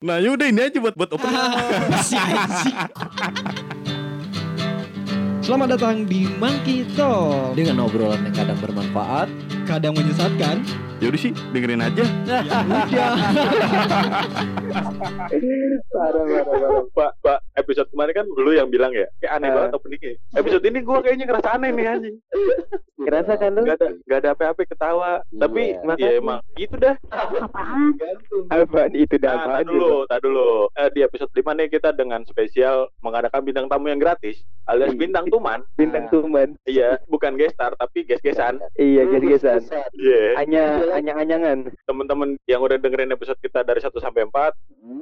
Nah yaudah ini aja buat buat opening. Selamat datang di Monkey Talk dengan obrolan yang kadang bermanfaat. Kadang menyesatkan Yaudah sih dengerin aja. Ya udah Parah, parah, parah. Pak, Pak, episode kemarin kan lu yang bilang ya, kayak aneh Eh. banget openingnya. Episode ini gua kayaknya ngerasa aneh nih anjing. Ngerasa kan lu? Gak ada, gak ada apa-apa ketawa. Iya. Tapi Makasih. ya emang gitu dah. Apaan itu dah Nah, apaan tak dulu, tak dulu. Eh, di episode 5 nih kita dengan spesial mengadakan bintang tamu yang gratis, alias Iya. bintang tuman. Bintang tuman. Iya, bukan guest star tapi guest-guestan. Iya, geser-geseran. Iya. Hanya anyang-anyangan. Temen-temen yang udah dengerin episode kita dari 1 sampai 4,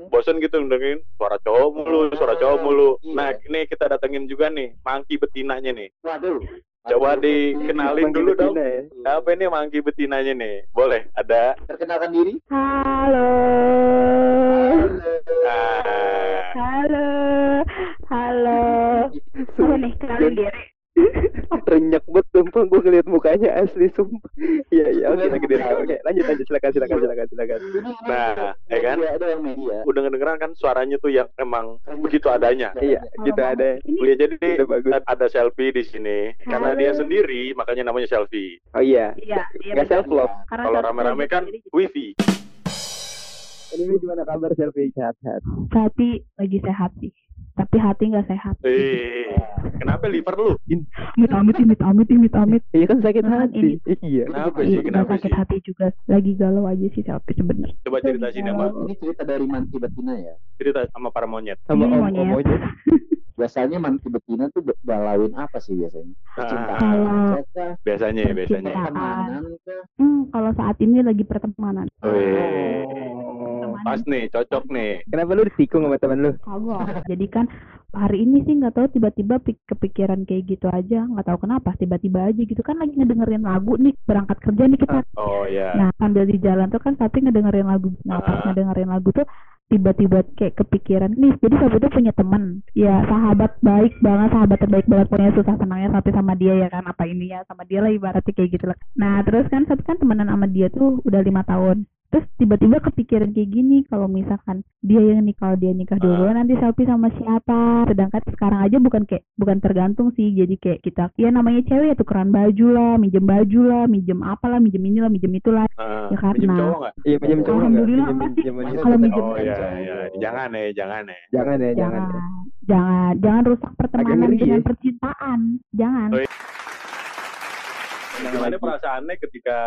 bosen gitu dengerin suara cowok mulu, suara cowok mulu. Nah, ini kita datengin juga nih, mangki betinanya nih. Waduh. Coba dikenalin dulu dong. ya. Apa ini mangki betinanya nih? Boleh, ada. Perkenalkan diri. Halo. Ah, Halo. Halo. Apa nih kenalin diri? Renyak banget sumpah gue ngeliat mukanya asli sumpah. Iya, iya, oke lagi diri. Oke, lanjut lanjut silakan silakan silakan silakan. Nah, ya kan? Media. Udah ngedengeran kan suaranya tuh yang emang begitu adanya. Iya, gitu ada. Ini Ya, jadi ada selfie di sini karena dia sendiri makanya namanya selfie. Oh iya. iya, iya. Benar. self love. Karena Kalau rame-rame kan gitu. wifi. Ini gimana kabar selfie sehat-sehat? Tapi lagi sehat sih. Tapi hati nggak sehat. Eh, kenapa liver lu? Amit amit amit amit amit amit. Iya kan sakit Kan hati. Iya. Kenapa Iya, sih? Kenapa sakit sih? hati juga. Lagi galau aja sih selfie sebenarnya. Coba cerita sini sama Ini cerita dari manti betina ya. cerita sama para monyet. Sama Ini om monyet. om monyet. Biasanya manti betina tuh galauin apa sih biasanya? Percintaan Kalau kah? Biasanya ya, biasanya. Pertemanan hmm, kalau saat ini lagi pertemanan. Wih. Oh. Pas nih, cocok nih. Kenapa lu ditikung sama teman lu? Kagak. Jadi kan hari ini sih nggak tahu tiba-tiba pik- kepikiran kayak gitu aja. Nggak tahu kenapa tiba-tiba aja gitu kan lagi ngedengerin lagu nih berangkat kerja nih kita. Oh ya. Nah sambil di jalan tuh kan tapi ngedengerin lagu. Nah pas Ah. ngedengerin lagu tuh tiba-tiba kayak kepikiran nih jadi Sapi tuh punya temen ya sahabat baik banget sahabat terbaik banget punya susah senangnya Sapi sama dia ya kan apa ini ya sama dia lah ibaratnya kayak gitu lah nah terus kan Sapi kan temenan sama dia tuh udah lima tahun terus tiba-tiba kepikiran kayak gini kalau misalkan dia yang nikah dia nikah duluan nanti Sapi sama siapa sedangkan sekarang aja bukan kayak bukan tergantung sih jadi kayak kita ya namanya cewek ya tukeran baju lah minjem baju lah minjem apalah minjem inilah minjem itulah Nah, Ya kan, minjem nah. cowok? Iya pinjam cowok? Alhamdulillah, pinjam Masa Kalau minjem- Oh ya, cowok? ya. Jangan ya, jangan ya. Jangan ya jangan. jangan jangan jangan rusak pertemanan dengan ya. percintaan jangan Oh, Gimana perasaannya ketika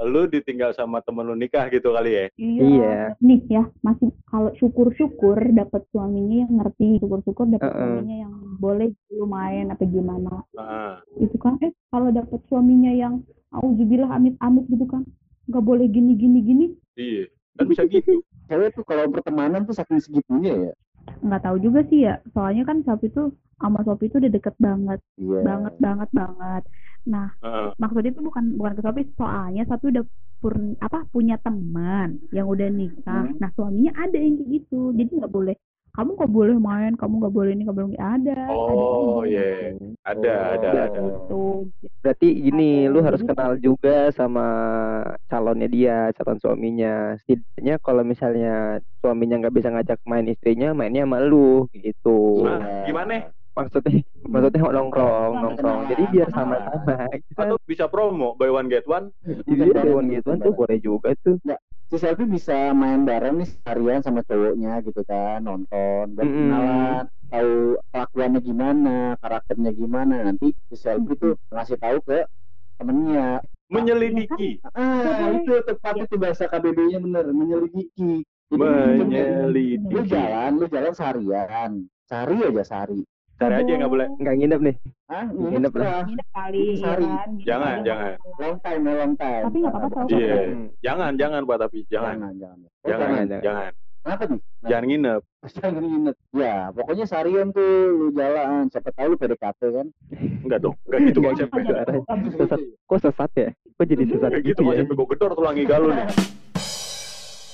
lu ditinggal sama temen lu nikah gitu kali ya? Iya. nih ya masih kalau syukur-syukur dapat suaminya yang ngerti syukur-syukur dapat Heeh. suaminya yang boleh dulu main apa gimana Nah, itu kan eh kalau dapat suaminya yang auzubillah amit-amit gitu kan nggak boleh gini gini gini iya. Kan bisa gitu. Cewek tuh kalau pertemanan tuh saking segitunya ya. nggak tahu juga sih ya soalnya kan Sopi tuh sama Sopi tuh udah deket banget Iya. banget banget banget nah Heeh. maksudnya itu bukan bukan ke Sophie soalnya Sophie udah pur, apa punya teman yang udah nikah Hmm. nah suaminya ada yang kayak gitu jadi nggak boleh kamu nggak boleh main kamu nggak boleh ini nggak boleh ini. ada Oh, ada aja. iya. Ada, Oh. ada, ada. gitu Berarti gini, Atau lu harus jadi- kenal juga sama calonnya dia, calon suaminya. Setidaknya kalau misalnya suaminya nggak bisa ngajak main istrinya, mainnya sama lu gitu. Nah, gimana? Maksudnya, maksudnya nongkrong, nongkrong. Jadi biar sama-sama. Kita Atau bisa promo buy one get one? jadi dewan gituan tuh boleh juga tuh. Si Selfie bisa main bareng nih seharian sama cowoknya gitu kan, nonton, dan kenalan, tahu kelakuannya gimana, karakternya gimana. Nanti si Selfie tuh ngasih tahu ke temennya. Menyelidiki. Ah, itu tepat itu bahasa KBB-nya bener, menyelidiki. Jadi Menyelidiki. lu jalan, lu jalan seharian, sehari aja sehari. Cari aja nggak boleh. Nggak nginep nih. Ah, Nginep nginep lah. Nginep kali ya Sehari. kan Nginep Jangan, jangan. Long time ya, long time. Tapi nggak apa-apa, tahu. Iya. Jangan, jangan Pak tapi jangan. Jangan, jangan. Oh, Jangan, jangan, jangan. jangan. Kenapa nih? Nah, Jangan nginep. Jangan nginep. Ya, pokoknya seharian tuh lu jalan. Siapa tahu lu PDKT kan. Enggak dong. Enggak gitu konsepnya. gitu arahnya. Sesat. Kok sesat ya? Kok jadi sesat gitu gitu ya? konsepnya gue gedor tulang iga lu nih.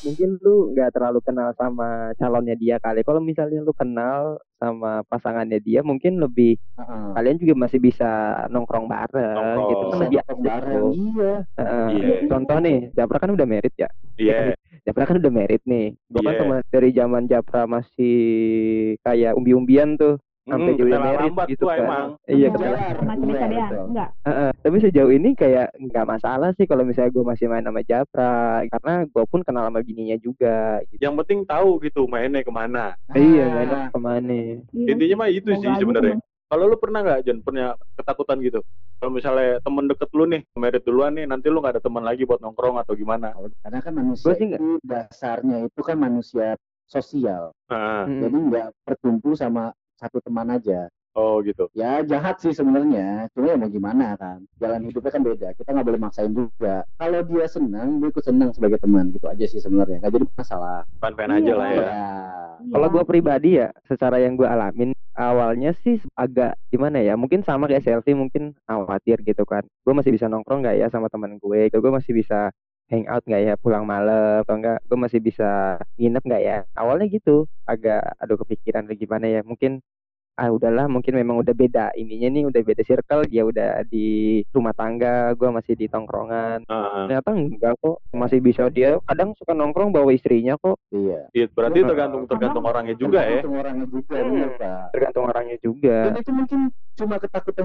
Mungkin lu nggak terlalu kenal sama calonnya dia kali. Kalau misalnya lu kenal sama pasangannya dia, mungkin lebih Heeh. kalian juga masih bisa nongkrong bareng Nongkrong. gitu kan lebih asik bareng. Iya. Heeh. Iya. Contoh nih, Japra kan udah merit ya. Iya. Japra kan udah merit nih. Kan Iya. teman dari zaman Japra masih kayak umbi-umbian tuh sampai Hmm, kenalan merit gitu kan. emang. Iya, Iya. kenalan. Masih bisa Iya, dia, betul. enggak. Heeh, tapi sejauh ini kayak nggak masalah sih kalau misalnya gue masih main sama Japra karena gue pun kenal sama bininya juga gitu. Yang penting tahu gitu mainnya ke mana. Iya, Ah, nggak enak ke mana. Iya. Intinya mah itu sih sebenarnya. Kalau lu pernah nggak Jon punya ketakutan gitu? Kalau misalnya temen deket lu nih merit duluan nih, nanti lu nggak ada teman lagi buat nongkrong atau gimana? Karena kan manusia Gua sih itu dasarnya itu kan manusia sosial. Mm-mm. Jadi nggak bertumpu sama satu teman aja. oh gitu. Ya jahat sih sebenarnya. Cuma ya mau gimana kan. Jalan hidupnya kan beda. Kita nggak boleh maksain juga. Kalau dia senang, gue ikut senang sebagai teman gitu aja sih sebenarnya. Nggak jadi masalah. Fan-fan aja lah ya. Ya. Iya. Kalau gue pribadi ya, secara yang gue alamin awalnya sih agak gimana ya? Mungkin sama kayak selfie, mungkin khawatir gitu kan. Gue masih bisa nongkrong nggak ya sama teman gue? Gue masih bisa hangout nggak ya pulang malam atau enggak? Gue masih bisa nginep nggak ya? Awalnya gitu, agak aduh kepikiran lagi gimana ya? Mungkin ah udahlah mungkin memang udah beda ininya nih udah beda circle dia udah di rumah tangga gue masih di tongkrongan Heeh. ternyata enggak kok masih bisa dia kadang suka nongkrong bawa istrinya kok Iya. Iya, berarti tergantung tergantung orangnya juga ya. Tergantung orangnya juga, Hmm. bener Pak. tergantung orangnya juga Dan itu mungkin cuma ketakutan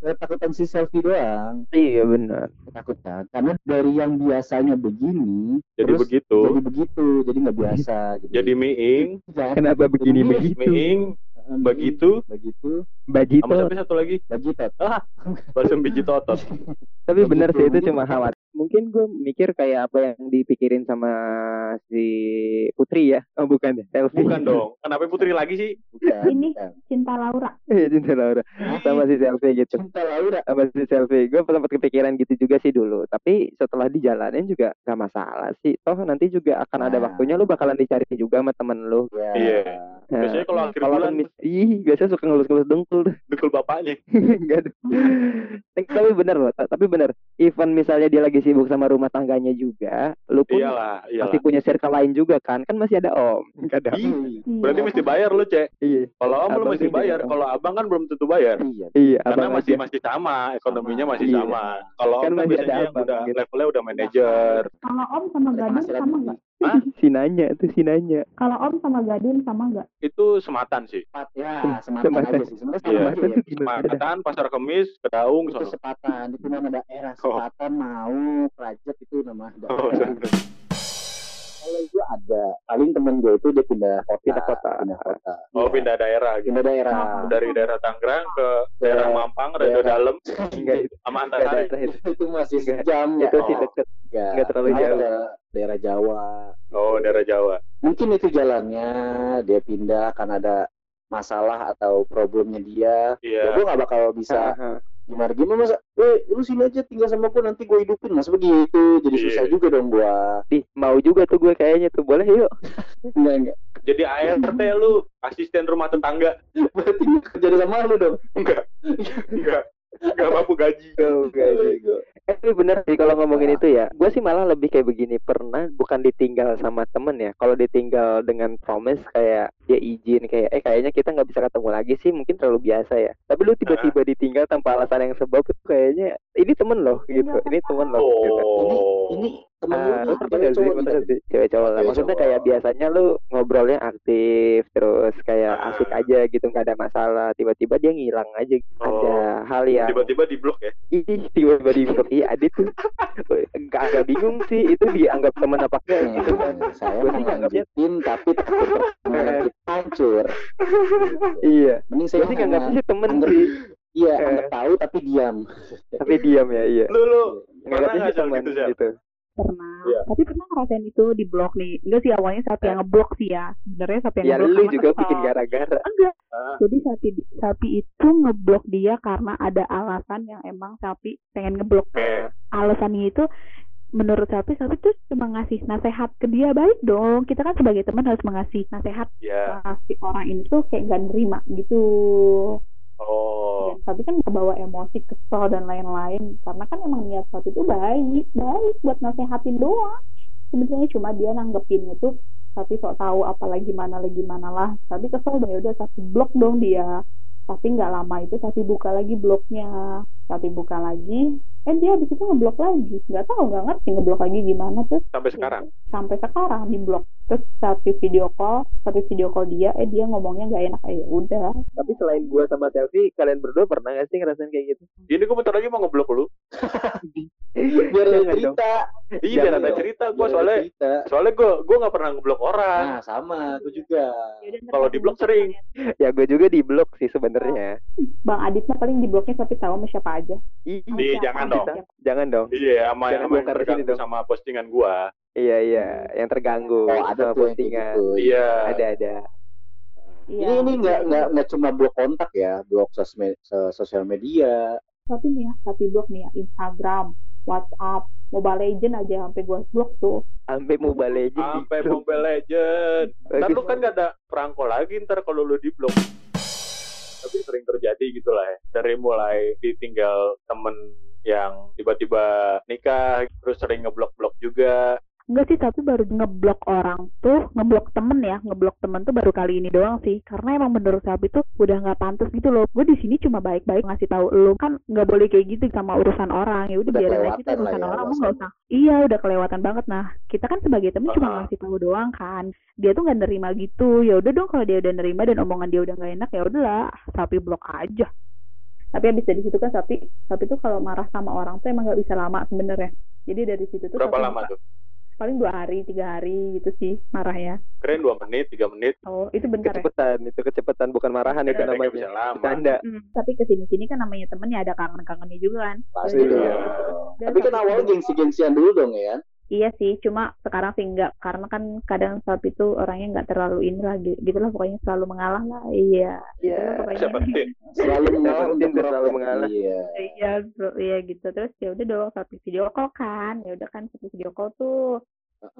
ketakutan si selfie doang. iya benar Ketakutan. Karena dari yang biasanya begini, Jadi terus begitu. jadi begitu, jadi nggak biasa. Jadi miing, Ya, Kenapa begini Jadi, begitu? miing, begitu, begitu, bajito sama siapa satu lagi? begitu. Balsam biji totot. tapi benar sih itu Begitu. cuma khawatir mungkin gue mikir kayak apa yang dipikirin sama si Putri ya oh bukan ya selfie Bukan dong. Kenapa Putri lagi sih? Bukan, Ini. Cinta Laura. Iya, cinta Laura sama si selfie gitu Cinta Laura. sama si selfie gue sempat kepikiran gitu juga sih dulu tapi setelah dijalanin juga gak masalah sih toh nanti juga akan ada Nah. waktunya lu bakalan dicari juga sama temen lu Ya. Iya. Nah, Biasanya kalau akhir kalau bulan mis- ih biasa suka ngelus-ngelus dengkul dengkul bapaknya. Enggak tapi bener loh ta- tapi bener even misalnya dia lagi sibuk sama rumah tangganya juga lu pun Iyalah, iyalah. masih punya circle lain juga kan kan masih ada om Enggak ada Ih, Iya. Berarti mesti bayar lu, Cek. iya Kalau om lu mesti bayar, kalau abang kan belum tentu bayar. Iya. iya Karena abang masih aja. masih sama, ekonominya masih Iya. sama. Kalau Kan om kan masih ada biasanya yang abang udah gitu. levelnya udah manajer. Kalau Om sama Ada penghasilan sama lebih. Nggak? si nanya tuh si nanya Kalau Om sama Gadun sama nggak? Itu sematan sih. Sepat, ya, Sem- sematan sematan. aja sih. Sebenarnya sama aja ya. gimana Sematan, pasar kemis, kedaung, Itu sono. sepatan, itu nama daerah. Oh. Sepatan mau, Prajet itu nama Oh, daerah. Kalau gue ada, paling temen gue itu dia pindah kota. Pindah kota. Pindah kota. Oh, Iya, pindah daerah gitu. Pindah daerah. Dari daerah Tangerang ke daerah Mampang, daerah dalam, enggak itu sama Antasari. itu itu masih Enggak. sejam ya. itu sih Oh. deket Enggak. Enggak terlalu Ada jauh. Daerah Jawa. Oh, daerah Jawa. Mungkin itu jalannya dia pindah karena ada masalah atau problemnya dia. Ya Iya. gue gak bakal bisa. Gimana gimana masa eh lu sini aja tinggal sama gue nanti gue hidupin mas begitu jadi Iya. susah juga dong gua Di, mau juga tuh gue kayaknya tuh boleh yuk enggak enggak Jadi ART lu, asisten rumah tetangga. berarti kerja sama lu dong Enggak. Enggak. Enggak mampu gaji. Eh, tapi bener sih kalau ngomongin itu ya. Gue sih malah lebih kayak begini. Pernah bukan ditinggal sama temen ya. Kalau ditinggal dengan promise kayak dia izin kayak eh kayaknya kita nggak bisa ketemu lagi sih mungkin terlalu biasa ya. Tapi lu tiba-tiba ditinggal tanpa alasan yang sebab itu kayaknya ini temen loh gitu. Ini temen loh. Gitu. ini Oh. ini temen lu Ah, nih pernah cewek nggak sih? cowok nggak? Cewek lah. Cewek Maksudnya cowok. kayak biasanya lu ngobrolnya aktif terus kayak Ah. asik aja gitu nggak ada masalah. Tiba-tiba dia ngilang aja. Oh. Ada hal yang Tiba-tiba di blok ya. Ih, tiba-tiba di blok iya ada tuh agak agak bingung sih itu dianggap teman apa enggak gitu kan saya mau sih nganggapnya tapi kita hancur iya mending gue saya sih nganggapnya temen sih iya Eh. anggap tahu tapi diam tapi diam ya iya Lu lu pernah nggak gitu gitu Pernah. Iya. Tapi pernah ngerasain itu di blok nih. Enggak sih awalnya sapi yang ngeblok sih ya. Sebenarnya sapi yang ya ngeblok lu juga bikin gara-gara Enggak. Ah. Jadi sapi sapi itu ngeblok dia karena ada alasan yang emang sapi pengen ngeblok. Oke. Alasannya itu menurut sapi sapi tuh cuma ngasih nasehat ke dia baik dong. Kita kan sebagai teman harus mengasih nasehat Ya. ke si orang ini tuh kayak nggak nerima gitu. Oh. Dan sapi kan kebawa emosi, kesel dan lain-lain. Karena kan emang niat sapi itu baik, baik buat nasehatin doang. sebenarnya cuma dia nanggepinnya tuh tapi sok tahu apalagi mana lagi mana lah tapi kesel ya udah tapi blok dong dia tapi nggak lama itu tapi buka lagi bloknya tapi buka lagi eh dia habis itu ngeblok lagi nggak tahu nggak ngerti ngeblok lagi gimana tuh Sampai sekarang. sampai sekarang di blok terus tapi video call tapi video call dia eh dia ngomongnya nggak enak eh ya udah Tapi selain gua sama selfie, kalian berdua pernah gak sih ngerasain kayak gitu? Ini gue bentar lagi mau ngeblok lu. biar ada cerita Iya, biar ada cerita. Ada soalnya cerita. soalnya gue gue nggak pernah ngeblok orang. nah sama aku juga ntar Kalau di blok sering. Ya gue juga di blok sih sebenarnya. bang Adit mah paling di bloknya tapi tahu sama siapa aja Iya, jangan dong. jangan dong. Iya, sama yang sama postingan gua. Iya iya, yang terganggu oh ada sama tuh yang kayak postingan. gitu Iya. Ada ada. Iya. ini ini nggak nggak nggak cuma blok kontak ya blok sosmed so- sosial media tapi nih ya tapi blok nih ya Instagram WhatsApp Mobile Legend aja sampai gua blok tuh Sampai Mobile Legends. Sampai. Mobile Legend. Ntar Bagus. lu kan gak ada perangko lagi ntar kalau lu di blok. Tapi sering terjadi gitu lah ya. Dari mulai ditinggal temen yang tiba-tiba nikah, terus sering ngeblok-blok juga. Enggak sih, tapi baru ngeblok orang tuh, ngeblok temen ya, ngeblok temen tuh baru kali ini doang sih. Karena emang menurut Sapi tuh udah nggak pantas gitu loh. Gue di sini cuma baik-baik ngasih tahu lu kan nggak boleh kayak gitu sama urusan orang. Ya udah biarin aja itu lah urusan ya, orang, lu nggak usah. Iya, udah kelewatan banget. Nah, kita kan sebagai temen cuma Ah. ngasih tahu doang kan. Dia tuh nggak nerima gitu. Ya udah dong kalau dia udah nerima dan omongan dia udah nggak enak ya udahlah, Sapi blok aja. Tapi abis dari situ kan Sapi, Sapi tuh kalau marah sama orang tuh emang nggak bisa lama sebenarnya. Jadi dari situ tuh Berapa lama tuh? Paling dua hari tiga hari gitu sih marahnya Keren 2 menit, 3 menit. oh itu bentar ya Kecepatan, itu kecepatan bukan marahan itu Ya, nggak bisa namanya. lama. Bercanda. Hmm, tapi ke sini sini kan namanya temen ya ada kangen kangennya juga kan pasti Iya. udah tapi kan Sapi awalnya tuh- gengsi-gengsian dulu dong ya iya sih cuma sekarang sih enggak karena kan kadang sapi itu orangnya nggak terlalu ini lagi gitu lah pokoknya selalu mengalah lah iya Iya. Pokoknya. Seperti selalu mengalah untuk tuh selalu mengalah. iya iya bro iya gitu terus ya udah dong sapi video call kan ya udah kan sapi video call tuh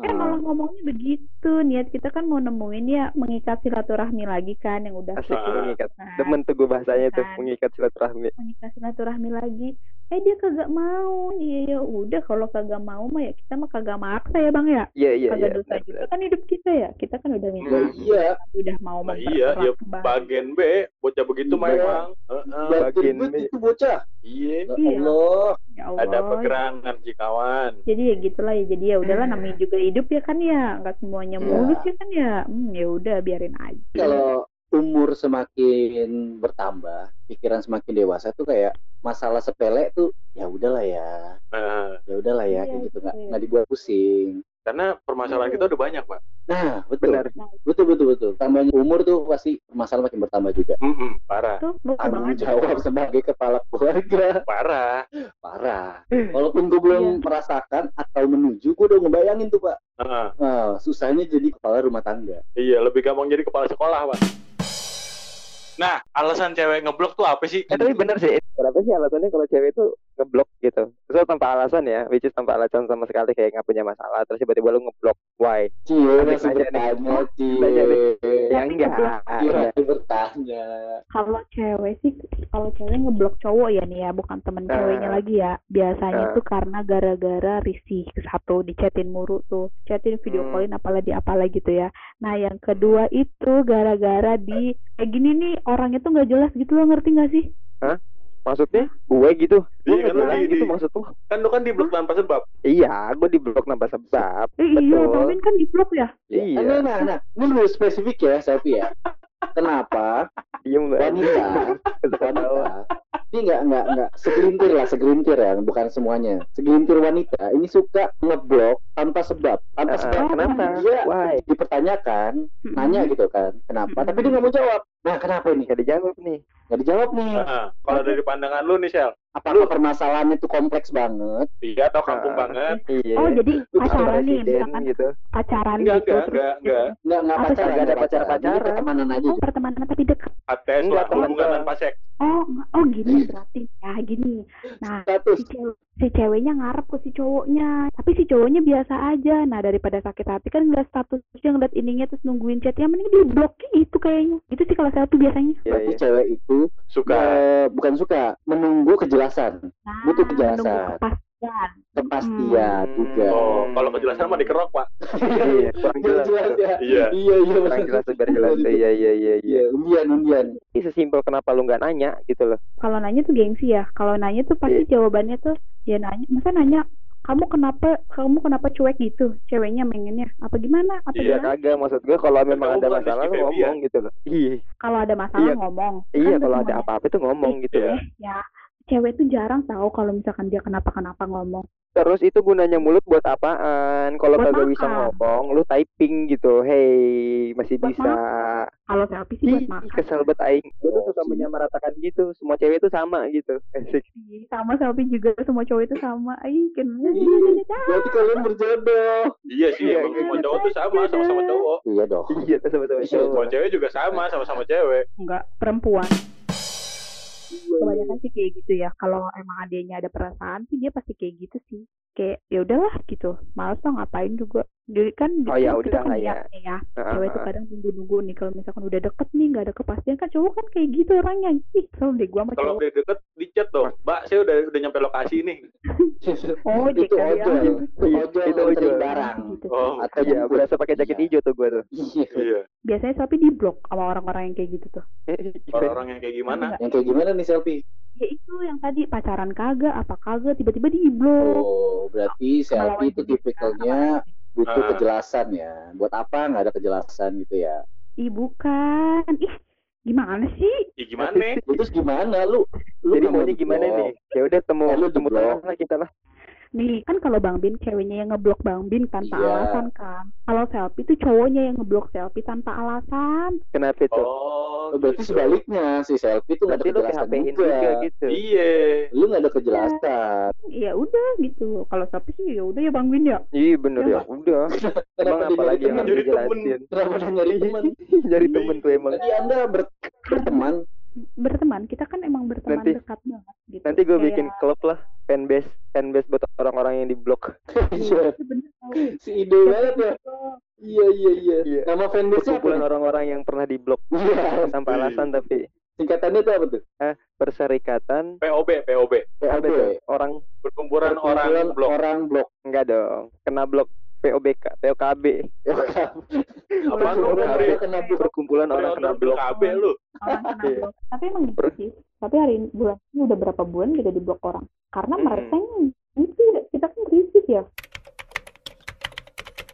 eh malah ngomongnya begitu niat kita kan mau nemuin ya mengikat silaturahmi lagi kan yang udah Asik mengikat. Nah, Demen tuh gue bahasanya tuh kan. mengikat silaturahmi. mengikat silaturahmi lagi eh dia kagak mau iya ya udah kalau kagak mau mah ya kita mah kagak maksa ya bang ya Iya iya kagak iya. dosa juga kan hidup kita ya kita kan udah minta Nah, iya udah mau Nah, iya, ya bagian B, bocah begitu mah Iya. emang. Heeh. bagian Bagian itu bocah Iya. ya Iya. Allah ya Allah Ada pegerangan sih kawan. jadi ya gitulah ya jadi ya udahlah namanya juga hidup ya kan ya nggak semuanya Iya. mulus ya kan ya hmm, ya udah biarin aja kalau umur semakin bertambah pikiran semakin dewasa tuh kayak masalah sepele tuh ya udahlah ya Nah, ya udahlah ya Iya, kayak gitu nggak iya. nggak dibuat pusing karena permasalahan Iya. kita udah banyak, Pak. nah betul Benar. betul betul betul tambahnya umur tuh pasti masalah makin bertambah juga Mm-mm, parah, tuh lu tanggung jawab sebagai kepala keluarga parah. parah walaupun gue belum Iya. merasakan atau menuju gue udah ngebayangin tuh pak Heeh. nah, susahnya jadi kepala rumah tangga Iya, lebih gampang jadi kepala sekolah, Pak. Nah, alasan cewek ngeblok tuh apa sih? Eh tapi bener sih. Kenapa sih alasannya kalau cewek itu ngeblok gitu? Terus tanpa alasan ya, which is tanpa alasan sama sekali kayak nggak punya masalah. Terus tiba-tiba lu ngeblok, why? cie masih bertanya cie. Ya enggak. Ya. bertanya kalau cewek sih kalau cewek ngeblok cowok ya nih ya bukan temen Nah. ceweknya lagi ya biasanya Nah. tuh karena gara-gara risih satu dichatin muru tuh chatin video Hmm. callin apalagi apalah gitu ya nah yang kedua itu gara-gara di kayak gini nih orangnya tuh nggak jelas gitu loh ngerti nggak sih Maksudnya gue gitu. Gue Iya, kan nggak bilang di- gitu di- maksud lu. Kan lu kan di blok tanpa sebab. Iya, gue di blok tanpa sebab. eh, iya. Tamin kan di blok ya Iya. Nah, nah, nah, ini lebih spesifik ya, Selfie ya. Kenapa wanita, wanita, ini nggak nggak nggak segelintir lah, segelintir ya, bukan semuanya. Segelintir wanita ini suka ngeblok tanpa sebab, tanpa Ah, sebab. kenapa? Dia Why? dipertanyakan, nanya gitu kan, kenapa? Tapi dia nggak mau jawab. Nah, kenapa ini? Gak dijawab nih. Nggak dijawab nih. Heeh. Kalau dari pandangan lu nih, Sel, Apakah permasalahannya itu kompleks banget? iya atau kampung Ah. banget? Iya. oh jadi Lu pacaran nih misalkan gitu. pacaran Enggak, gitu enggak, terus enggak, enggak. Nggak nggak Apa pacaran, sih? Nggak ada nggak pacaran. pacaran-pacaran. Jadi pertemanan aja. oh pertemanan tapi dekat Ates Enggak, lah, hubungan tanpa seks. oh oh gini berarti ya gini nah Status. si cewek si ceweknya ngarep ke si cowoknya tapi si cowoknya biasa aja nah daripada sakit hati kan ngeliat statusnya ngeliat ininya terus nungguin chatnya mending dia bloknya itu kayaknya itu sih kalau saya tuh biasanya Iya, Berarti iya. cewek itu Suka. eh, bukan suka, menunggu kejelasan. nah Butuh kejelasan. menunggu kepastian kepastian. Hmm. juga Oh, kalau kejelasan mah dikerok, Pak. iya kurang jelas ya Iya. iya iya kurang jelas tuh, biar jelas tuh. iya iya iya iya iya undian undian Ini sesimpel kenapa lu nggak nanya gitu loh Kalau nanya tuh gengsi ya. Kalau nanya tuh pasti jawabannya tuh ya nanya. Masa nanya kamu kenapa kamu kenapa cuek gitu? Ceweknya mengennya apa gimana? Apa Iya, gimana? kagak maksud gue kalau memang ada masalah lu ngomong gitu loh. Iya kalau ada masalah Iya. ngomong. Iya Kan kalau ada apa-apa tuh ngomong gitu Iya. ya cewek tuh jarang tahu kalau misalkan dia kenapa kenapa ngomong. Terus itu gunanya mulut buat apaan? Kalau kagak bisa ngomong lu typing gitu. Hey masih Buat bisa. kalau selfie sih buat makan. kesel banget aing. Gue tuh suka sih. menyamaratakan gitu. Semua cewek tuh sama gitu. Asik. Ih, sama selfie juga. Semua cowok itu sama. Ih, kan berarti kalian berjodoh. Iya sih, Iya, emang iya. semua cowok tuh sama, sama-sama cowok. iya dong. Iya sama-sama Iya, cowok. Semua cewek juga sama, sama-sama cewek. enggak perempuan kebanyakan sih kayak gitu ya. Kalau emang adanya ada perasaan sih dia pasti kayak gitu sih. Kayak ya udahlah gitu. Males lah ngapain juga jadi kan Oh, ya kita udah kan lah ya. ya Heeh, cewek heeh. kadang nunggu-nunggu nih kalau misalkan udah deket nih nggak ada kepastian kan cowok kan kayak gitu orangnya ih deh gua sama Kalau udah deket, di chat dong. Mbak, saya udah udah nyampe lokasi nih. oh itu dia ojol Iya, itu ojol. barang gitu. Oh, atau iya jemput. berasa pakai jaket Iya. hijau tuh gue tuh iya iya. biasanya tapi di blok sama orang-orang yang kayak gitu tuh Orang-orang yang kayak gimana? yang kayak gimana nih selfie ya itu yang tadi pacaran kagak apa kagak tiba-tiba di blok oh berarti selfie itu tipikalnya butuh Ah. kejelasan ya. Buat apa nggak ada kejelasan gitu ya? Ih bukan. Ih gimana sih? Ya gimana? Terus gimana? Lu lu jadi maunya gimana nih? Ya udah temu Eh, lu temu tengah lah kita lah Nih kan kalau Bang Bin ceweknya yang ngeblok Bang Bin tanpa Iya. alasan kan. Kalau selfie tuh cowoknya yang ngeblok selfie tanpa alasan. kenapa itu Oh, berarti gitu. sebaliknya si selfie tuh nggak ada kejelasan juga. juga gitu Iya. Lu nggak ada kejelasan. Ya udah gitu. Kalau selfie sih ya udah ya Bang Bin ya. iya bener Ya, ya udah emang dia apa nyari lagi yang harus Jadi temen. dijelasin Kenapa nyari teman? nyari temen tuh emang Tadi anda ber- berteman. Berteman, kita kan emang berteman Nanti- dekat banget gitu. nanti gue Kayak- bikin klub lah fanbase fanbase buat orang-orang yang di blok Iya, tau. si ide banget ya. Iya iya iya. Iya. Nama fanbase nih? orang-orang yang pernah di blok Iya. tanpa alasan tapi Singkatannya itu apa tuh? perserikatan POB, POB. POB. orang Perkumpulan orang blok. Orang blok. enggak dong kena blok POBK POKB Apa lu, kena perkumpulan orang kena blok KB lu. Orang kena Iya. blok. Tapi emang gitu sih. Tapi hari ini bulan ini udah berapa bulan kita di blok orang. Karena mereka yang itu kita kan krisis ya.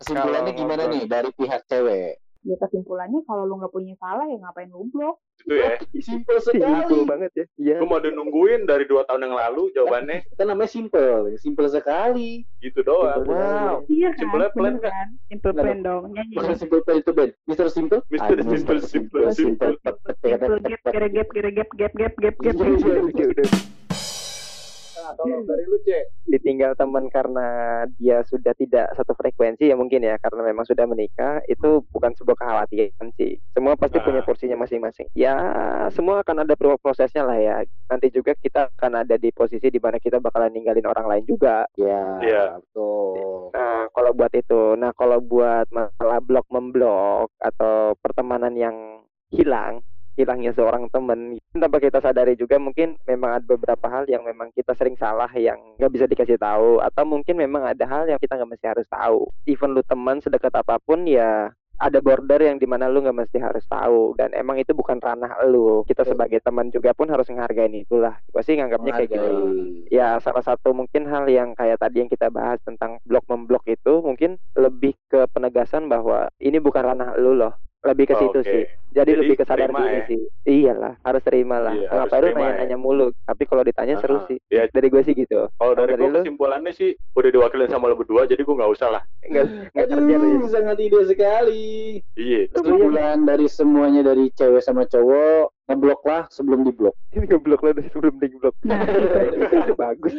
Kesimpulannya gimana nih dari pihak cewek? Ya kesimpulannya kalau lu nggak punya salah ya ngapain lu blok? Itu ya. Simple simpel sekali. banget ya iya Gue mau udah nungguin dari dua tahun yang lalu jawabannya Kan namanya simple, simple sekali. gitu doang. Simple Wow. Iya kan? Simple plan nggak? kan? Simple plan dong. Nyanyi. Bukan simple plan itu Ben. Mr. Simple. Ah, Simple, simple, simple. Simple gap, gap, gap, gap, gap, gap, gap, gap. Iya, iya, Nah, tolong dari lu, Cek. ditinggal teman karena dia sudah tidak satu frekuensi ya mungkin ya karena memang sudah menikah itu bukan sebuah kekhawatiran sih semua pasti Ah. punya porsinya masing-masing ya semua akan ada pro- prosesnya lah ya nanti juga kita akan ada di posisi di mana kita bakalan ninggalin orang lain juga Iya, Iya. betul. nah kalau buat itu nah kalau buat masalah blok memblok atau pertemanan yang hilang hilangnya seorang temen. Tanpa kita sadari juga mungkin memang ada beberapa hal yang memang kita sering salah yang nggak bisa dikasih tahu atau mungkin memang ada hal yang kita nggak mesti harus tahu. Even lu teman sedekat apa pun ya ada border yang di mana lu nggak mesti harus tahu. Dan emang itu bukan ranah lu. Kita sebagai teman juga pun harus menghargai itulah gue sih nganggapnya kayak gitu. Ya salah satu mungkin hal yang kayak tadi yang kita bahas tentang blok memblok itu mungkin lebih ke penegasan bahwa ini bukan ranah lu loh lebih ke Oh, situ oke. sih jadi, Jadi lebih ke sadar diri ya? sih iyalah harus terima lah Iya, harus ngapain lu nanya-nanya mulu tapi kalau ditanya seru Ah, sih ya. dari gue sih gitu Kalau dari Dari gue kesimpulannya sih udah diwakilin sama lu berdua, jadi gue nggak usah lah. nggak nggak kerja lu ya Aduh, sangat ide sekali. Iya. Kesimpulan dari semuanya dari cewek sama cowok, ngeblok lah sebelum diblok. ini ngeblok lo dari sebelum di blok Nah, itu bagus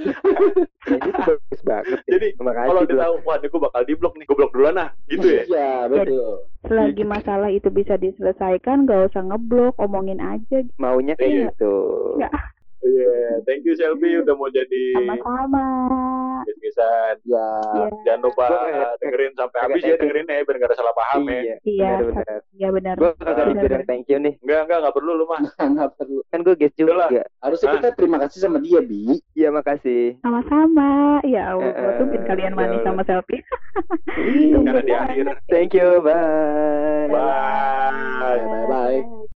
Nah, ini tuh bagus banget ya. Jadi makasih kalau dia tahu, wah ini gue bakal di blok nih, gue blok duluan nah, gitu ya. Iya, betul. selagi masalah itu bisa diselesaikan, gak usah ngeblok, omongin aja. maunya kayak Iya. gitu. Iya, thank you Selfie udah mau jadi Sama-sama. guest San. Ya, Iya. Jangan lupa Gua dengerin sampai habis ya dengerin ya biar nggak ada salah paham ya. Iya, Iya, benar-benar. iya benar. Gue kagak Benar, dibilang benar. thank you nih. Enggak, enggak, enggak perlu lu mah. nggak perlu. Kan gue guest Udah juga. Harusnya Ah. kita terima kasih sama dia, Bi. Iya, makasih. Sama-sama. Ya Allah, Eh, tungguin kalian manis Allah. sama selfie. Karena di akhir. Thank you, bye. Bye. Bye, bye, bye.